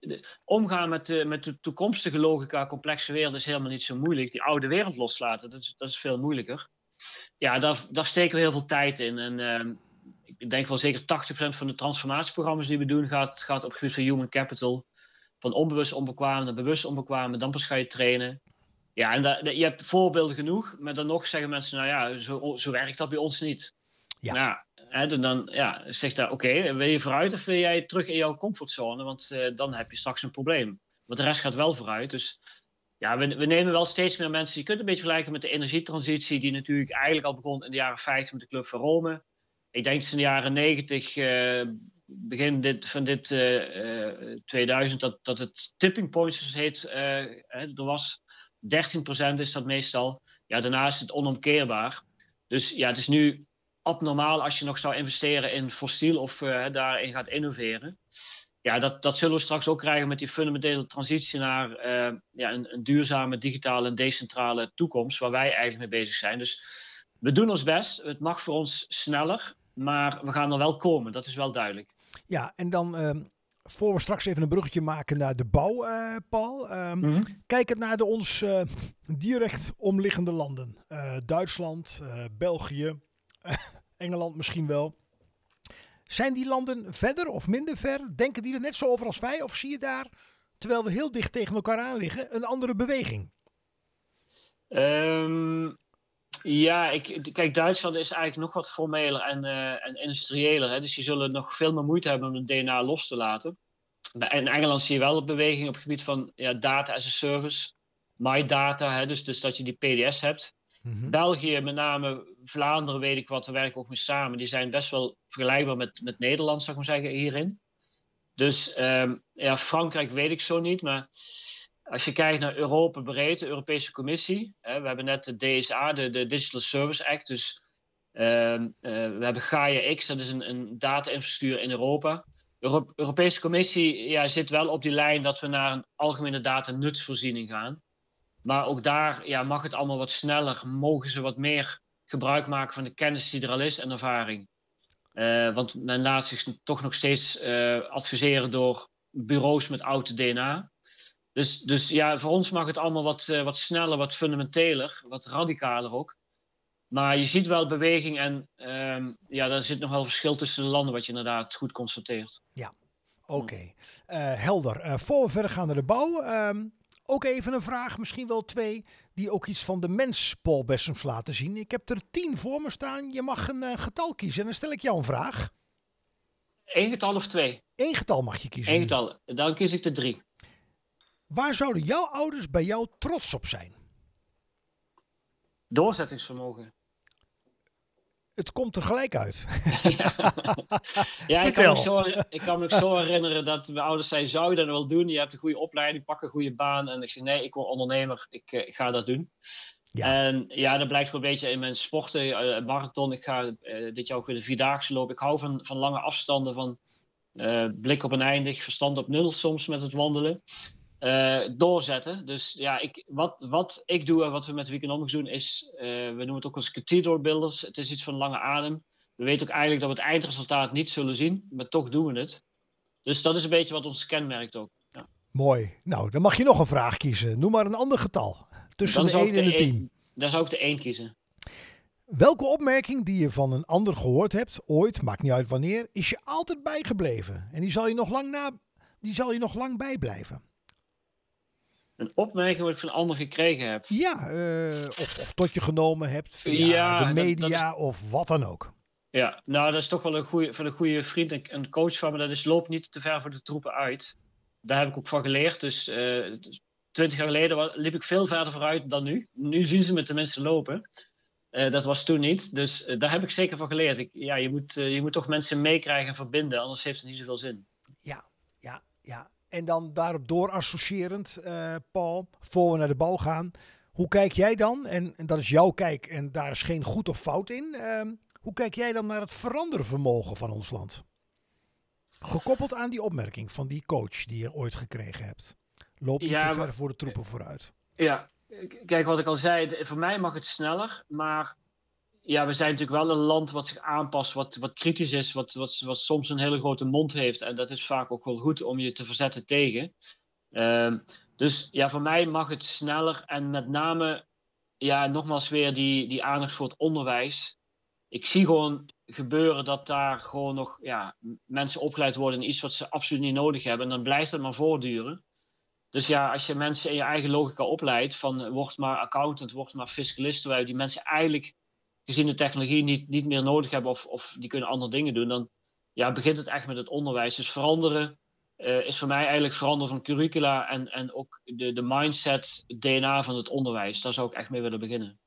omgaan met de, met de toekomstige logica, complexe wereld, is helemaal niet zo moeilijk. Die oude wereld loslaten, dat is, dat is veel moeilijker. Ja, daar, daar steken we heel veel tijd in. En uh, ik denk wel zeker 80% van de transformatieprogramma's die we doen, gaat, gaat op het gebied van human capital. Van onbewust onbekwaam naar bewust onbekwaam, dan pas ga je trainen. Ja, en dat, je hebt voorbeelden genoeg, maar dan nog zeggen mensen, nou ja, zo, zo werkt dat bij ons niet. Ja. Nou, Hè, dan ja, zegt daar, oké, wil je vooruit of wil jij terug in jouw comfortzone? Want uh, dan heb je straks een probleem. Want de rest gaat wel vooruit. Dus ja, we, we, nemen wel steeds meer mensen. Je kunt een beetje vergelijken met de energietransitie, die natuurlijk eigenlijk al begon in de jaren 50 met de Club van Rome. Ik denk in de jaren 90, uh, begin dit, van dit uh, 2000, dat, dat het tipping point, zoals het heet, er was 13% is dat meestal. Ja, daarna is het onomkeerbaar. Dus ja, het is nu abnormaal als je nog zou investeren in fossiel of daarin gaat innoveren. Ja, dat, dat zullen we straks ook krijgen met die fundamentele transitie naar ja, een, een, duurzame, digitale en decentrale toekomst, waar wij eigenlijk mee bezig zijn. Dus we doen ons best. Het mag voor ons sneller, maar we gaan er wel komen. Dat is wel duidelijk. Ja, en dan. Uh voor we straks even een bruggetje maken naar de bouw, uh, Paul. Um, mm -hmm. Kijk het naar de ons uh, direct omliggende landen. Uh, Duitsland, België, Engeland misschien wel. Zijn die landen verder of minder ver? Denken die er net zo over als wij? Of zie je daar, terwijl we heel dicht tegen elkaar aan liggen, een andere beweging? Um, ja, ik, kijk, Duitsland is eigenlijk nog wat formeler en, uh, en industrieeler. Hè? Dus die zullen nog veel meer moeite hebben om het DNA los te laten. In Engeland zie je wel een beweging op het gebied van ja, data as a service. MyData, hè, dus, dus dat je die PDS hebt. Mhm. België, met name Vlaanderen, weet ik wat, daar werken ook mee samen. Die zijn best wel vergelijkbaar met, met Nederland, zou ik maar zeggen, hierin. Dus ehm, ja, Frankrijk weet ik zo niet, maar als je kijkt naar Europa breed, de Europese Commissie, hè, we hebben net de DSA, de, Digital Service Act, dus ehm, eh, we hebben Gaia X, dat is een, een data-infrastructuur in Europa. De Europese Commissie ja, zit wel op die lijn dat we naar een algemene data-nutsvoorziening gaan. Maar ook daar ja, mag het allemaal wat sneller, mogen ze wat meer gebruik maken van de kennis die er al is en ervaring. Uh, want men laat zich toch nog steeds uh, adviseren door bureaus met oude DNA. Dus, dus ja, voor ons mag het allemaal wat, uh, wat sneller, wat fundamenteler, wat radicaler ook. Maar je ziet wel beweging en um, ja, daar zit nog wel verschil tussen de landen, wat je inderdaad goed constateert. Ja, oké. Okay. helder. voor we verder gaan naar de bouw, um, ook even een vraag, misschien wel twee, die ook iets van de mens Paul Bessems laten zien. Ik heb er tien voor me staan. Je mag een uh, getal kiezen en dan stel ik jou een vraag. Eén getal of twee? Eén getal mag je kiezen. Eén getal. Dan kies ik de drie. Waar zouden jouw ouders bij jou trots op zijn? Doorzettingsvermogen. Het komt er gelijk uit. ja, ja ik, kan me zo, ik kan me zo herinneren dat mijn ouders zeiden: Zou je dat wel doen? Je hebt een goede opleiding, pak een goede baan. En ik zei: Nee, ik word ondernemer, ik, ik ga dat doen. Ja. En ja, dat blijkt gewoon een beetje in mijn sporten, uh, marathon. Ik ga uh, dit jaar ook weer de vierdaagse lopen. Ik hou van, van lange afstanden, van uh, blik op een eindig, verstand op nul soms met het wandelen. Doorzetten. Dus ja, ik, wat, wat ik doe en wat we met Weekonomics doen is, we noemen het ook als cathedral builders. Het is iets van lange adem. We weten ook eigenlijk dat we het eindresultaat niet zullen zien, maar toch doen we het. Dus dat is een beetje wat ons kenmerkt ook. Ja. Mooi. Nou, dan mag je nog een vraag kiezen. Noem maar een ander getal. Tussen de 1 en de 10. Dan zou ik de 1 kiezen. Welke opmerking die je van een ander gehoord hebt, ooit, maakt niet uit wanneer, is je altijd bijgebleven? En die zal je nog lang, na, die zal je nog lang bijblijven. Een opmerking wat ik van een ander gekregen heb? Ja, uh, of, of, tot je genomen hebt via ja, de media dat, dat is... of wat dan ook. Ja, nou dat is toch wel een goede, van een goede vriend en een coach van me. Dat is loop niet te ver voor de troepen uit. Daar heb ik ook van geleerd. Dus uh, twintig jaar geleden liep ik veel verder vooruit dan nu. Nu zien ze me tenminste lopen. Uh, dat was toen niet. Dus daar heb ik zeker van geleerd. Ik, ja, je, moet, je moet toch mensen meekrijgen en verbinden, anders heeft het niet zoveel zin. Ja, ja, ja. En dan daarop door associërend, Paul, voor we naar de bal gaan. Hoe kijk jij dan, en, en, dat is jouw kijk en daar is geen goed of fout in. Ehm, hoe kijk jij dan naar het verandervermogen van ons land? Gekoppeld aan die opmerking van die coach die je ooit gekregen hebt. Loop niet ja, te ver voor de troepen vooruit. Ja, kijk wat ik al zei, voor mij mag het sneller, maar ja, we zijn natuurlijk wel een land wat zich aanpast, wat, wat kritisch is, wat, wat, wat soms een hele grote mond heeft. En dat is vaak ook wel goed om je te verzetten tegen. Um, dus ja, voor mij mag het sneller en met name, ja, nogmaals weer die, die aandacht voor het onderwijs. Ik zie gewoon gebeuren dat daar gewoon nog ja, mensen opgeleid worden in iets wat ze absoluut niet nodig hebben. En dan blijft het maar voortduren. Dus ja, als je mensen in je eigen logica opleidt van uh, word maar accountant, word maar fiscalist, terwijl die mensen eigenlijk gezien de technologie niet, niet meer nodig hebben of, of die kunnen andere dingen doen, dan ja, begint het echt met het onderwijs. Dus veranderen uh, is voor mij eigenlijk veranderen van curricula en, en ook de, de mindset, het DNA van het onderwijs. Daar zou ik echt mee willen beginnen.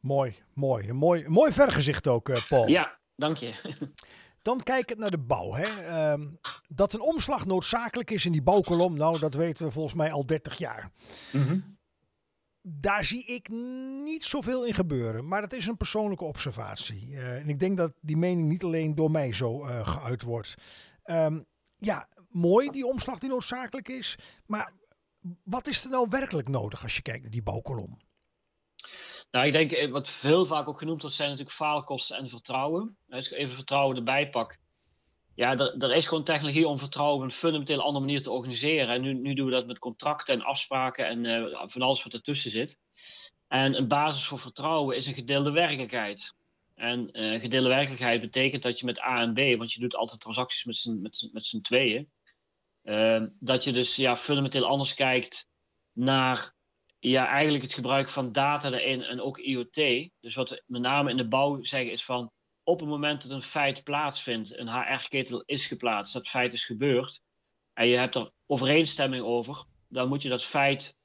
Mooi, mooi. Een mooi, mooi vergezicht ook, uh, Paul. Ja, dank je. Dan kijkend naar de bouw. Hè. Um, dat een omslag noodzakelijk is in die bouwkolom, nou, dat weten we volgens mij al 30 jaar. Mm -hmm. Daar zie ik niet zoveel in gebeuren, maar dat is een persoonlijke observatie. Uh, en ik denk dat die mening niet alleen door mij zo uh, geuit wordt. Um, ja, mooi die omslag die noodzakelijk is, maar wat is er nou werkelijk nodig als je kijkt naar die bouwkolom? Nou, ik denk, eh, wat veel vaak ook genoemd wordt, zijn natuurlijk faalkosten en vertrouwen. Als ik even vertrouwen erbij pak. Ja, er, er is gewoon technologie om vertrouwen op een fundamenteel andere manier te organiseren. En nu, nu doen we dat met contracten en afspraken en uh, van alles wat ertussen zit. En een basis voor vertrouwen is een gedeelde werkelijkheid. En uh, gedeelde werkelijkheid betekent dat je met A en B, want je doet altijd transacties met z'n, met, met tweeën, uh, dat je dus ja, fundamenteel anders kijkt naar ja, eigenlijk het gebruik van data erin en ook IoT. Dus wat we met name in de bouw zeggen is van op het moment dat een feit plaatsvindt, een HR-ketel is geplaatst, dat feit is gebeurd, en je hebt er overeenstemming over, dan moet je dat feit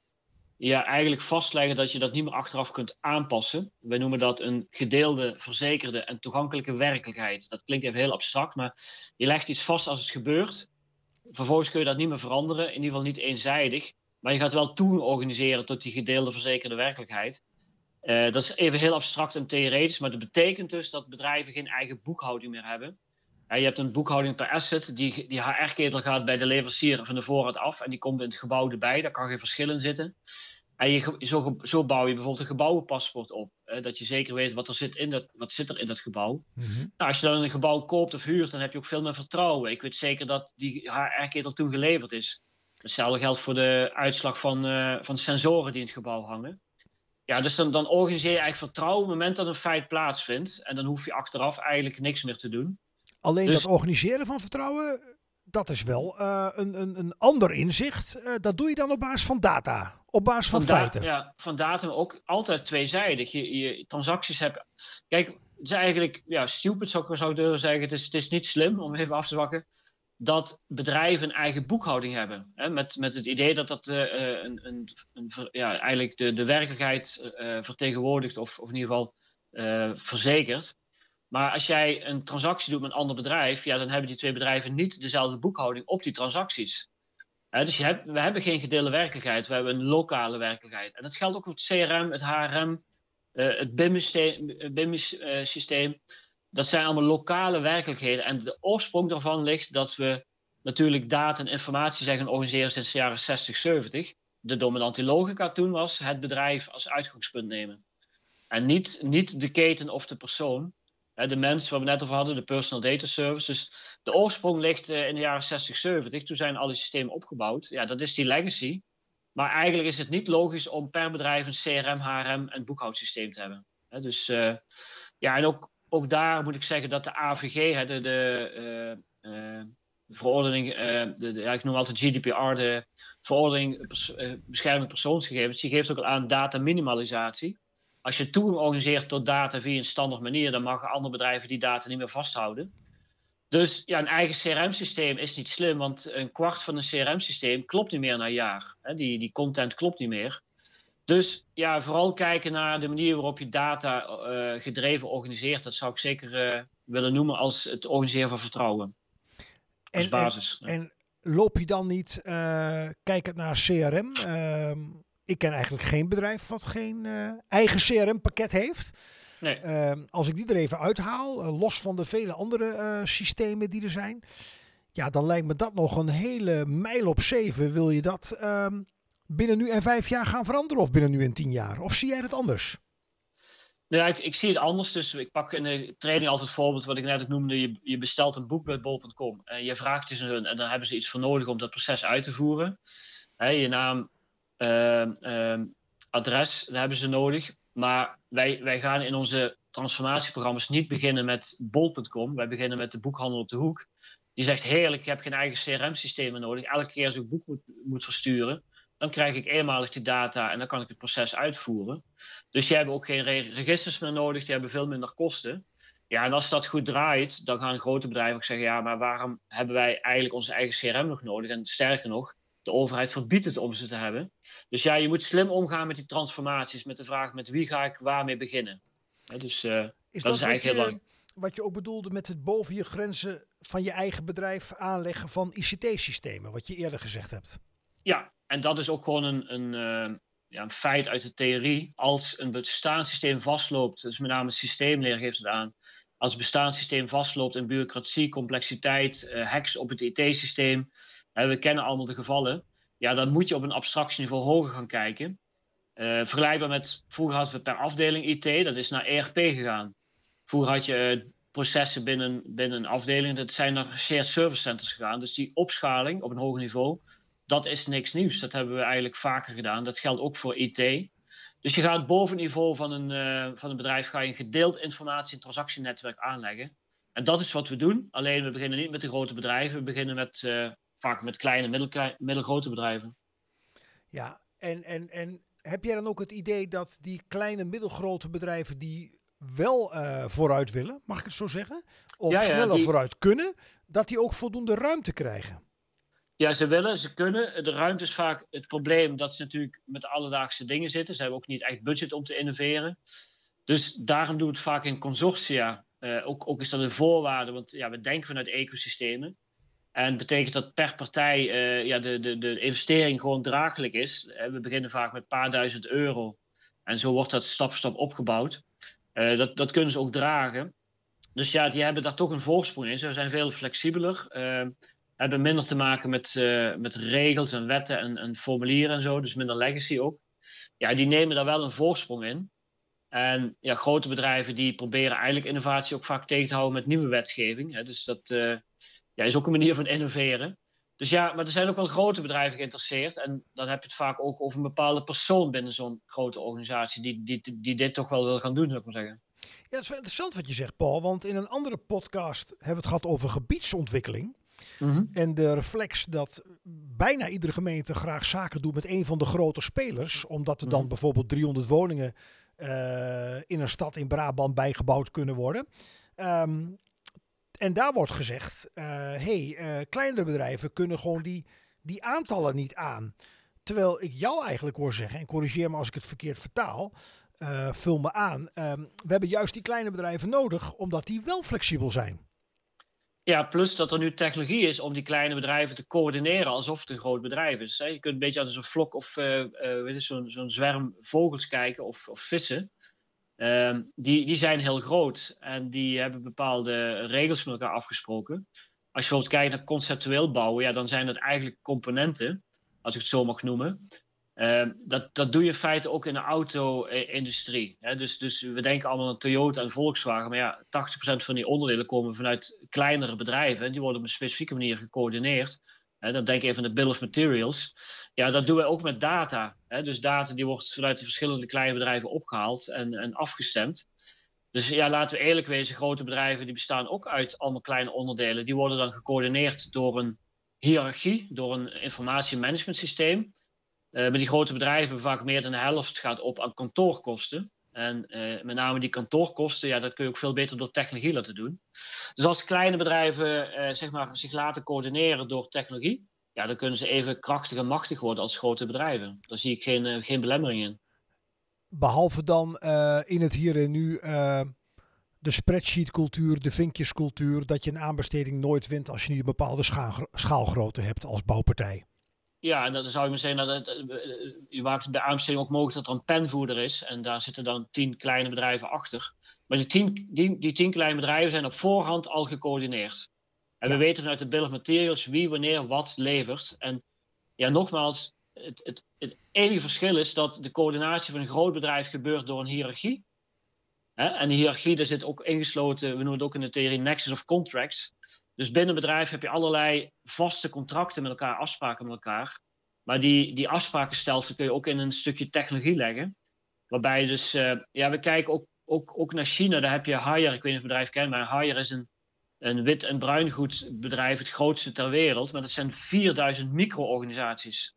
ja, eigenlijk vastleggen dat je dat niet meer achteraf kunt aanpassen. Wij noemen dat een gedeelde, verzekerde en toegankelijke werkelijkheid. Dat klinkt even heel abstract, maar je legt iets vast als het gebeurt. Vervolgens kun je dat niet meer veranderen, in ieder geval niet eenzijdig. Maar je gaat wel toen organiseren tot die gedeelde, verzekerde werkelijkheid. Uh, dat is even heel abstract en theoretisch, maar dat betekent dus dat bedrijven geen eigen boekhouding meer hebben. Uh, je hebt een boekhouding per asset, die, die HR-ketel gaat bij de leverancier van de voorraad af en die komt in het gebouw erbij, daar kan geen verschil in zitten. En je, zo, zo, bouw je bijvoorbeeld een gebouwenpaspoort op. dat je zeker weet wat er zit in dat, wat zit er in dat gebouw. Mm nou, als je dan een gebouw koopt of huurt, dan heb je ook veel meer vertrouwen. Ik weet zeker dat die HR-ketel toen geleverd is. Hetzelfde geldt voor de uitslag van, uh, van sensoren die in het gebouw hangen. Ja, dus dan, dan organiseer je eigenlijk vertrouwen op het moment dat een feit plaatsvindt. En dan hoef je achteraf eigenlijk niks meer te doen. Alleen dus... dat organiseren van vertrouwen, dat is wel uh, een, een, een ander inzicht. Uh, dat doe je dan op basis van data, op basis van, van feiten. Ja, van data, ook altijd tweezijdig. Je, je transacties hebben. Kijk, het is eigenlijk ja, stupid, zou ik, zou durven zeggen. Het is, het is niet slim om even af te zwakken dat bedrijven een eigen boekhouding hebben. Hè, met, met het idee dat dat uh, een, een, een, ja, eigenlijk de, de werkelijkheid uh, vertegenwoordigt of, of in ieder geval verzekert. Maar als jij een transactie doet met een ander bedrijf, ja, dan hebben die twee bedrijven niet dezelfde boekhouding op die transacties. dus je hebt, we hebben geen gedeelde werkelijkheid, we hebben een lokale werkelijkheid. En dat geldt ook voor het CRM, het HRM, het BIM-systeem dat zijn allemaal lokale werkelijkheden. En de oorsprong daarvan ligt dat we natuurlijk data en informatie zeggen organiseren sinds de jaren 60, 70. De dominante logica toen was het bedrijf als uitgangspunt nemen. En niet, niet de keten of de persoon. De mens waar we net over hadden, de personal data service. Dus de oorsprong ligt eh, in de jaren 60, 70. Toen zijn alle systemen opgebouwd. Ja, dat is die legacy. Maar eigenlijk is het niet logisch om per bedrijf een CRM, HRM en boekhoudsysteem te hebben. Dus uh, ja, en ook ook daar moet ik zeggen dat de AVG, de, de uh, verordening, uh, de, ja, ik noem altijd GDPR, de verordening bescherming persoonsgegevens, die geeft ook al aan data minimalisatie. Als je toegang organiseert tot data via een standaard manier, dan mogen andere bedrijven die data niet meer vasthouden. Dus ja, een eigen CRM-systeem is niet slim, want een kwart van een CRM-systeem klopt niet meer na een jaar. Die, die content klopt niet meer. Dus ja, vooral kijken naar de manier waarop je data uh, gedreven organiseert. Dat zou ik zeker uh, willen noemen als het organiseren van vertrouwen. Als en, basis. En, en, loop je dan niet, uh, kijkend naar CRM? Ehm, ik ken eigenlijk geen bedrijf wat geen eigen CRM-pakket heeft. Nee. Ehm, als ik die er even uithaal, los van de vele andere systemen die er zijn. Ja, dan lijkt me dat nog een hele mijl op zeven. Wil je dat ehm, binnen nu en vijf jaar gaan veranderen of binnen nu en tien jaar? Of zie jij het anders? Ja, ik, ik, zie het anders. Dus ik pak in de training altijd het voorbeeld wat ik net ook noemde. Je, je bestelt een boek bij bol.com en je vraagt het hun en dan hebben ze iets voor nodig om dat proces uit te voeren. je naam, uh, adres, dat hebben ze nodig. Maar wij, wij gaan in onze transformatieprogramma's niet beginnen met bol.com. Wij beginnen met de boekhandel op de hoek. Die zegt heerlijk, ik heb geen eigen CRM-systeem nodig. Elke keer als ik boek moet, moet versturen, dan krijg ik eenmalig die data en dan kan ik het proces uitvoeren. Dus die hebben ook geen registers meer nodig, die hebben veel minder kosten. Ja, en als dat goed draait, dan gaan grote bedrijven ook zeggen: ja, maar waarom hebben wij eigenlijk onze eigen CRM nog nodig? En sterker nog, de overheid verbiedt het om ze te hebben. Dus ja, je moet slim omgaan met die transformaties, met de vraag: met wie ga ik waarmee beginnen? dus uh, is dat, is eigenlijk heel belangrijk. Wat je ook bedoelde met het boven je grenzen van je eigen bedrijf aanleggen van ICT-systemen, wat je eerder gezegd hebt. Ja, en dat is ook gewoon een, een, uh, ja, een feit uit de theorie. Als een bestaanssysteem vastloopt, dus met name systeemleer geeft het aan. Als het bestaanssysteem vastloopt in bureaucratie, complexiteit, uh, hacks op het IT-systeem. we kennen allemaal de gevallen. Ja, dan moet je op een abstractieniveau hoger gaan kijken. Uh, vergelijkbaar met, vroeger hadden we per afdeling IT, dat is naar ERP gegaan. Vroeger had je processen binnen, binnen een afdeling, dat zijn naar shared service centers gegaan. Dus die opschaling op een hoger niveau, dat is niks nieuws. Dat hebben we eigenlijk vaker gedaan. Dat geldt ook voor IT. Dus je gaat boven het niveau van een, uh, van een bedrijf ga je een gedeeld informatie- en transactienetwerk aanleggen. En dat is wat we doen. Alleen we beginnen niet met de grote bedrijven. We beginnen met, uh, vaak met kleine, middelgrote bedrijven. Ja, en, en, en heb jij dan ook het idee dat die kleine, middelgrote bedrijven die wel uh, vooruit willen, mag ik het zo zeggen? Of sneller vooruit kunnen, dat die ook voldoende ruimte krijgen? Ja, ze willen, ze kunnen. De ruimte is vaak het probleem dat ze natuurlijk met alledaagse dingen zitten. Ze hebben ook niet echt budget om te innoveren. Dus daarom doen we het vaak in consortia. Uh, ook, ook is dat een voorwaarde, want ja, we denken vanuit ecosystemen. En betekent dat per partij uh, ja, de, de, de investering gewoon draaglijk is. Uh, we beginnen vaak met een paar duizend euro. En zo wordt dat stap voor stap opgebouwd. dat, dat kunnen ze ook dragen. Dus ja, die hebben daar toch een voorsprong in. Ze zijn veel flexibeler hebben minder te maken met, uh, met regels en wetten en, en, formulieren en zo, dus minder legacy ook. Ja, die nemen daar wel een voorsprong in. En ja, grote bedrijven die proberen eigenlijk innovatie ook vaak tegen te houden met nieuwe wetgeving. Hè. Dus dat uh, ja, is ook een manier van innoveren. Dus ja, maar er zijn ook wel grote bedrijven geïnteresseerd. En dan heb je het vaak ook over een bepaalde persoon binnen zo'n grote organisatie die, die, die dit toch wel wil gaan doen, zou ik maar zeggen. Ja, dat is wel interessant wat je zegt, Paul. Want in een andere podcast hebben we het gehad over gebiedsontwikkeling. Mhm. En de reflex dat bijna iedere gemeente graag zaken doet met een van de grote spelers, omdat er dan mhm. bijvoorbeeld 300 woningen uh, in een stad in Brabant bijgebouwd kunnen worden. Um, en daar wordt gezegd, uh, hey, uh, kleinere bedrijven kunnen gewoon die, die aantallen niet aan. Terwijl ik jou eigenlijk hoor zeggen, en corrigeer me als ik het verkeerd vertaal, vul me aan. Um, we hebben juist die kleine bedrijven nodig, omdat die wel flexibel zijn. Ja, plus dat er nu technologie is om die kleine bedrijven te coördineren alsof het een groot bedrijf is. Je kunt een beetje als een vlok of uh, uh, zo'n zo zwerm vogels kijken of, of vissen. Uh, die, die zijn heel groot en die hebben bepaalde regels met elkaar afgesproken. Als je bijvoorbeeld kijkt naar conceptueel bouwen, ja, dan zijn dat eigenlijk componenten, als ik het zo mag noemen. Ehm, dat, dat doe je in feite ook in de auto-industrie. Dus, dus we denken allemaal aan Toyota en Volkswagen, maar ja, 80% van die onderdelen komen vanuit kleinere bedrijven. En die worden op een specifieke manier gecoördineerd. dan denk ik even aan de bill of materials. Ja, dat doen wij ook met data. Dus data die wordt vanuit de verschillende kleine bedrijven opgehaald en, en afgestemd. Dus ja, laten we eerlijk wezen, grote bedrijven die bestaan ook uit allemaal kleine onderdelen. Die worden dan gecoördineerd door een hiërarchie, door een informatiemanagement Uh, met die grote bedrijven vaak meer dan de helft gaat op aan kantoorkosten. En uh, met name die kantoorkosten, ja, dat kun je ook veel beter door technologie laten doen. Dus als kleine bedrijven uh, zeg maar, zich laten coördineren door technologie, ja, dan kunnen ze even krachtig en machtig worden als grote bedrijven. Daar zie ik geen, geen belemmering in. Behalve dan in het hier en nu de spreadsheet-cultuur, de vinkjescultuur, dat je een aanbesteding nooit wint als je niet een bepaalde schaalgrootte hebt als bouwpartij. Ja, en dan zou je maar zeggen, dat het, je maakt bij aanbesteding ook mogelijk dat er een penvoerder is. En daar zitten dan tien kleine bedrijven achter. Maar die tien, die, die tien kleine bedrijven zijn op voorhand al gecoördineerd. En we weten vanuit de bill of materials wie wanneer wat levert. En ja, nogmaals, het, het, het enige verschil is dat de coördinatie van een groot bedrijf gebeurt door een hiërarchie. En die hiërarchie, daar zit ook ingesloten, we noemen het ook in de theorie Nexus of Contracts. Dus binnen een bedrijf heb je allerlei vaste contracten met elkaar, afspraken met elkaar. Maar die, die afsprakenstelsel kun je ook in een stukje technologie leggen. Waarbij je dus, uh, ja, we kijken ook, ook, ook naar China. Daar heb je Haier, ik weet niet of het bedrijf kent, maar Haier is een, een wit- en bruingoedbedrijf, het grootste ter wereld. Maar dat zijn 4000 micro-organisaties.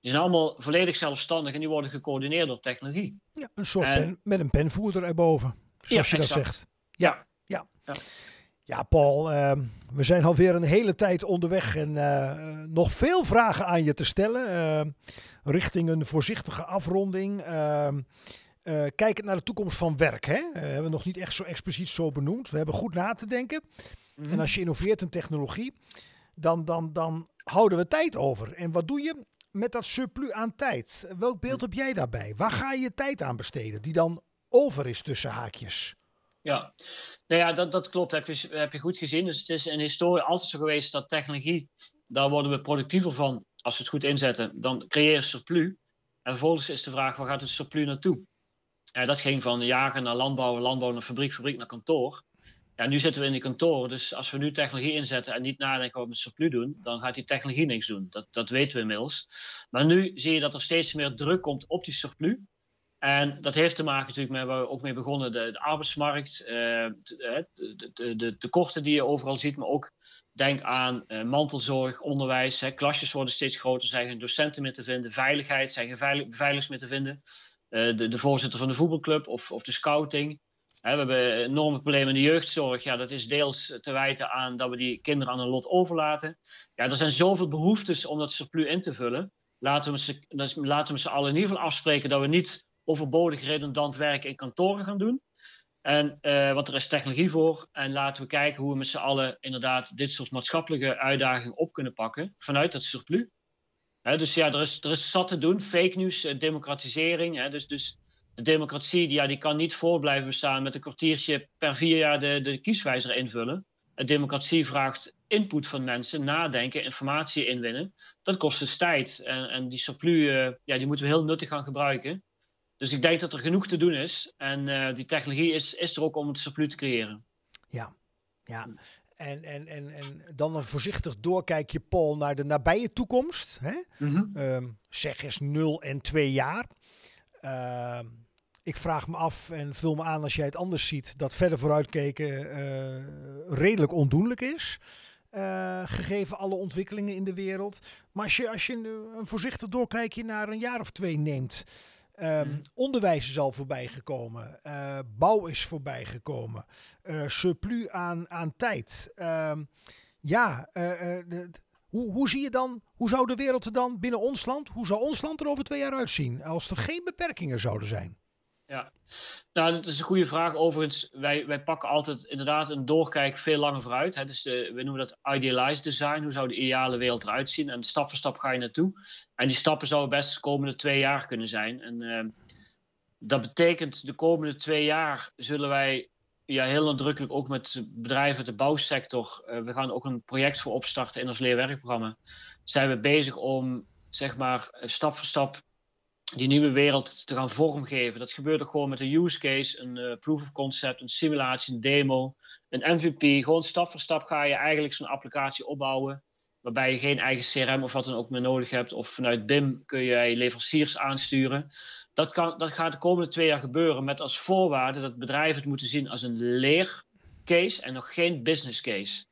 Die zijn allemaal volledig zelfstandig en die worden gecoördineerd door technologie. Ja, een soort pen, met een penvoerder erboven, zoals je dat zegt. ja. ja. ja. Ja, Paul, uh, we zijn alweer een hele tijd onderweg en uh, nog veel vragen aan je te stellen. Uh, richting een voorzichtige afronding. Ehm, eh, kijkend naar de toekomst van werk. Hè? hebben we nog niet echt zo expliciet zo benoemd. We hebben goed na te denken. Mm En als je innoveert in technologie, dan, dan, dan houden we tijd over. En wat doe je met dat surplus aan tijd? Welk beeld heb jij daarbij? Waar ga je je tijd aan besteden die dan over is tussen haakjes? Ja, nou ja, dat, dat klopt. Heb je, heb je goed gezien. Dus het is in historie altijd zo geweest dat technologie, daar worden we productiever van als we het goed inzetten. Dan creëer je surplus. En vervolgens is de vraag, waar gaat het surplus naartoe? En dat ging van jagen naar landbouw, landbouw naar fabriek, fabriek naar kantoor. Ja, nu zitten we in die kantoor, dus als we nu technologie inzetten en niet nadenken wat we surplus doen, dan gaat die technologie niks doen. Dat, dat weten we inmiddels. Maar nu zie je dat er steeds meer druk komt op die surplus. En dat heeft te maken natuurlijk met waar we ook mee begonnen, de, de arbeidsmarkt, uh, de, de, de, tekorten die je overal ziet, maar ook denk aan uh, mantelzorg, onderwijs. Hè, klasjes worden steeds groter, zijn geen docenten meer te vinden, veiligheid, zijn geen beveiligers meer te vinden. De, voorzitter van de voetbalclub of, of de scouting. we hebben enorme problemen in de jeugdzorg. Ja, dat is deels te wijten aan dat we die kinderen aan een lot overlaten. Ja, er zijn zoveel behoeftes om dat surplus in te vullen. Laten we ze, laten we z'n allen in ieder geval afspreken dat we niet overbodig redundant werken in kantoren gaan doen. En, uh, want er is technologie voor. En laten we kijken hoe we met z'n allen inderdaad dit soort maatschappelijke uitdagingen op kunnen pakken vanuit dat surplus. dus ja, er is, er is zat te doen. Fake news, uh, democratisering. dus, dus de democratie die, ja, die kan niet voor blijven bestaan met een kwartiertje per vier jaar de, de kieswijzer invullen. De democratie vraagt input van mensen, nadenken, informatie inwinnen. Dat kost dus tijd. En, en die surplus, uh, ja, die moeten we heel nuttig gaan gebruiken. Dus ik denk dat er genoeg te doen is. En uh, die technologie is, is er ook om het surplus te creëren. Ja, ja. En, en, en, en dan een voorzichtig doorkijkje, Paul, naar de nabije toekomst. Hè? Mm -hmm. um, zeg eens 0 en 2 jaar. Uh, ik vraag me af en vul me aan als jij het anders ziet, dat verder vooruitkijken uh, redelijk ondoenlijk is. Uh, gegeven alle ontwikkelingen in de wereld. Maar als je, als je een voorzichtig doorkijkje naar een jaar of twee neemt. Mm. Onderwijs is al voorbij gekomen. Uh, bouw is voorbij gekomen. Uh, surplus aan, aan tijd. Uh, ja, de, hoe, hoe zie je dan, hoe zou de wereld er dan binnen ons land, hoe zou ons land er over twee jaar uitzien als er geen beperkingen zouden zijn? Ja, nou, dat is een goede vraag. Overigens, wij, wij pakken altijd inderdaad een doorkijk veel langer vooruit. Hè. Dus de, we noemen dat idealized design. Hoe zou de ideale wereld eruit zien? En stap voor stap ga je naartoe. En die stappen zouden best de komende twee jaar kunnen zijn. En uh, dat betekent de komende twee jaar zullen wij ja, heel nadrukkelijk ook met bedrijven uit de bouwsector. Uh, we gaan ook een project voor opstarten in ons leerwerkprogramma. Zijn we bezig om zeg maar stap voor stap die nieuwe wereld te gaan vormgeven. Dat gebeurt ook gewoon met een use case, een uh, proof of concept, een simulatie, een demo, een MVP. Gewoon stap voor stap ga je eigenlijk zo'n applicatie opbouwen. Waarbij je geen eigen CRM of wat dan ook meer nodig hebt. Of vanuit BIM kun je leveranciers aansturen. Dat, kan, dat gaat de komende twee jaar gebeuren met als voorwaarde dat bedrijven het moeten zien als een leercase en nog geen business case.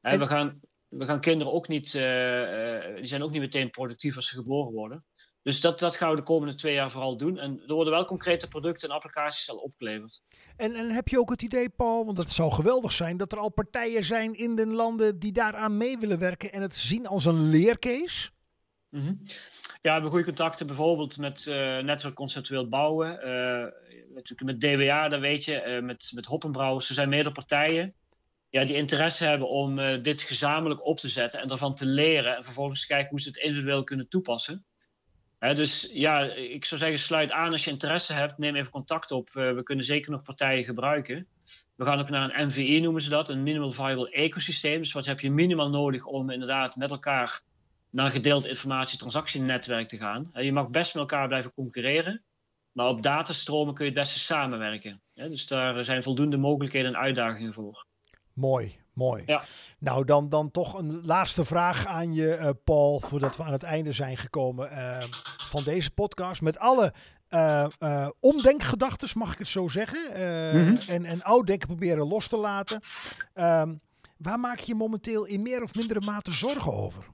En, en we, gaan, we gaan kinderen ook niet, uh, uh, die zijn ook niet meteen productief als ze geboren worden. Dus dat, dat gaan we de komende twee jaar vooral doen. En er worden wel concrete producten en applicaties al opgeleverd. En, en heb je ook het idee, Paul, want dat zou geweldig zijn, dat er al partijen zijn in de landen die daaraan mee willen werken en het zien als een leercase? Mm -hmm. Ja, we hebben goede contacten bijvoorbeeld met uh, netwerk conceptueel bouwen. Uh, natuurlijk met DWA, dat weet je, uh, met, met Hoppenbrouwers. Er zijn meerdere partijen ja, die interesse hebben om dit gezamenlijk op te zetten en daarvan te leren. En vervolgens kijken hoe ze het individueel kunnen toepassen dus ja, ik zou zeggen, sluit aan als je interesse hebt. Neem even contact op. Uh, we kunnen zeker nog partijen gebruiken. We gaan ook naar een MVE, noemen ze dat, een Minimal Viable Ecosysteem. Dus wat heb je minimaal nodig om inderdaad met elkaar naar een gedeeld informatie-transactienetwerk te gaan. je mag best met elkaar blijven concurreren, maar op datastromen kun je het beste samenwerken. dus daar zijn voldoende mogelijkheden en uitdagingen voor. Mooi, mooi. Ja. Nou, dan, dan toch een laatste vraag aan je, uh, Paul, voordat we aan het einde zijn gekomen uh, van deze podcast. Met alle uh, omdenkgedachten, mag ik het zo zeggen, mm-hmm. en, en oud denken proberen los te laten. Ehm, waar maak je je momenteel in meer of mindere mate zorgen over?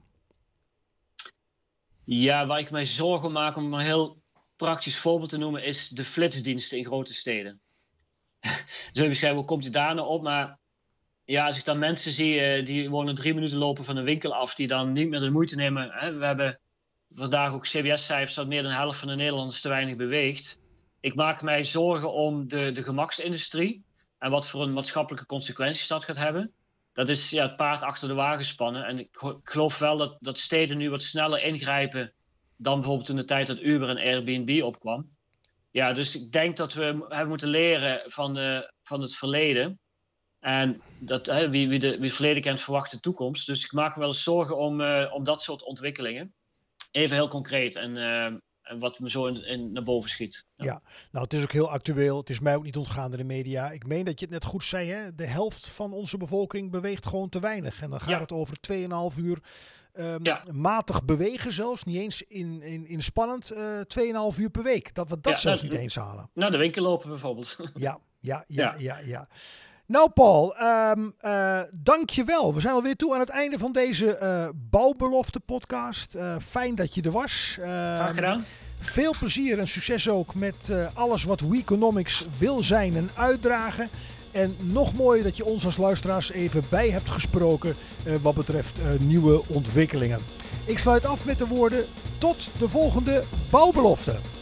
Ja, waar ik mij zorgen maak, om een heel praktisch voorbeeld te noemen, is de flitsdiensten in grote steden. Zo beschrijven, hoe komt je daar nou op? Maar ja, als ik dan mensen zie uh, die wonen drie minuten lopen van een winkel af, die dan niet meer de moeite nemen. Hè? We hebben vandaag ook CBS-cijfers dat meer dan de helft van de Nederlanders te weinig beweegt. Ik maak mij zorgen om de, de gemaksindustrie en wat voor een maatschappelijke consequenties dat gaat hebben. Dat is ja, het paard achter de wagen spannen. En ik geloof wel dat, dat steden nu wat sneller ingrijpen dan bijvoorbeeld in de tijd dat Uber en Airbnb opkwam. Ja, dus ik denk dat we hebben moeten leren van, van het verleden. En dat, hè, wie, wie, de, wie het verleden kent, verwacht de toekomst. Dus ik maak me wel eens zorgen om, uh, om dat soort ontwikkelingen. Even heel concreet en, uh, en wat me zo in, in, naar boven schiet. Ja. ja. nou het is ook heel actueel. Het is mij ook niet ontgaan in de media. Ik meen dat je het net goed zei, hè? de helft van onze bevolking beweegt gewoon te weinig. En dan gaat ja. het over 2,5 uur um, ja. matig bewegen zelfs. Niet eens in, in, in spannend uh, 2,5 uur per week. Dat we dat zelfs nou, niet eens halen. Nou, de winkel lopen bijvoorbeeld. ja, ja, ja, ja, ja. Nou Paul, um, uh, dank je wel. We zijn alweer toe aan het einde van deze uh, Bouwbelofte podcast. Uh, fijn dat je er was. Graag gedaan. Veel plezier en succes ook met alles wat Weeconomics wil zijn en uitdragen. En nog mooier dat je ons als luisteraars even bij hebt gesproken wat betreft nieuwe ontwikkelingen. Ik sluit af met de woorden tot de volgende bouwbelofte.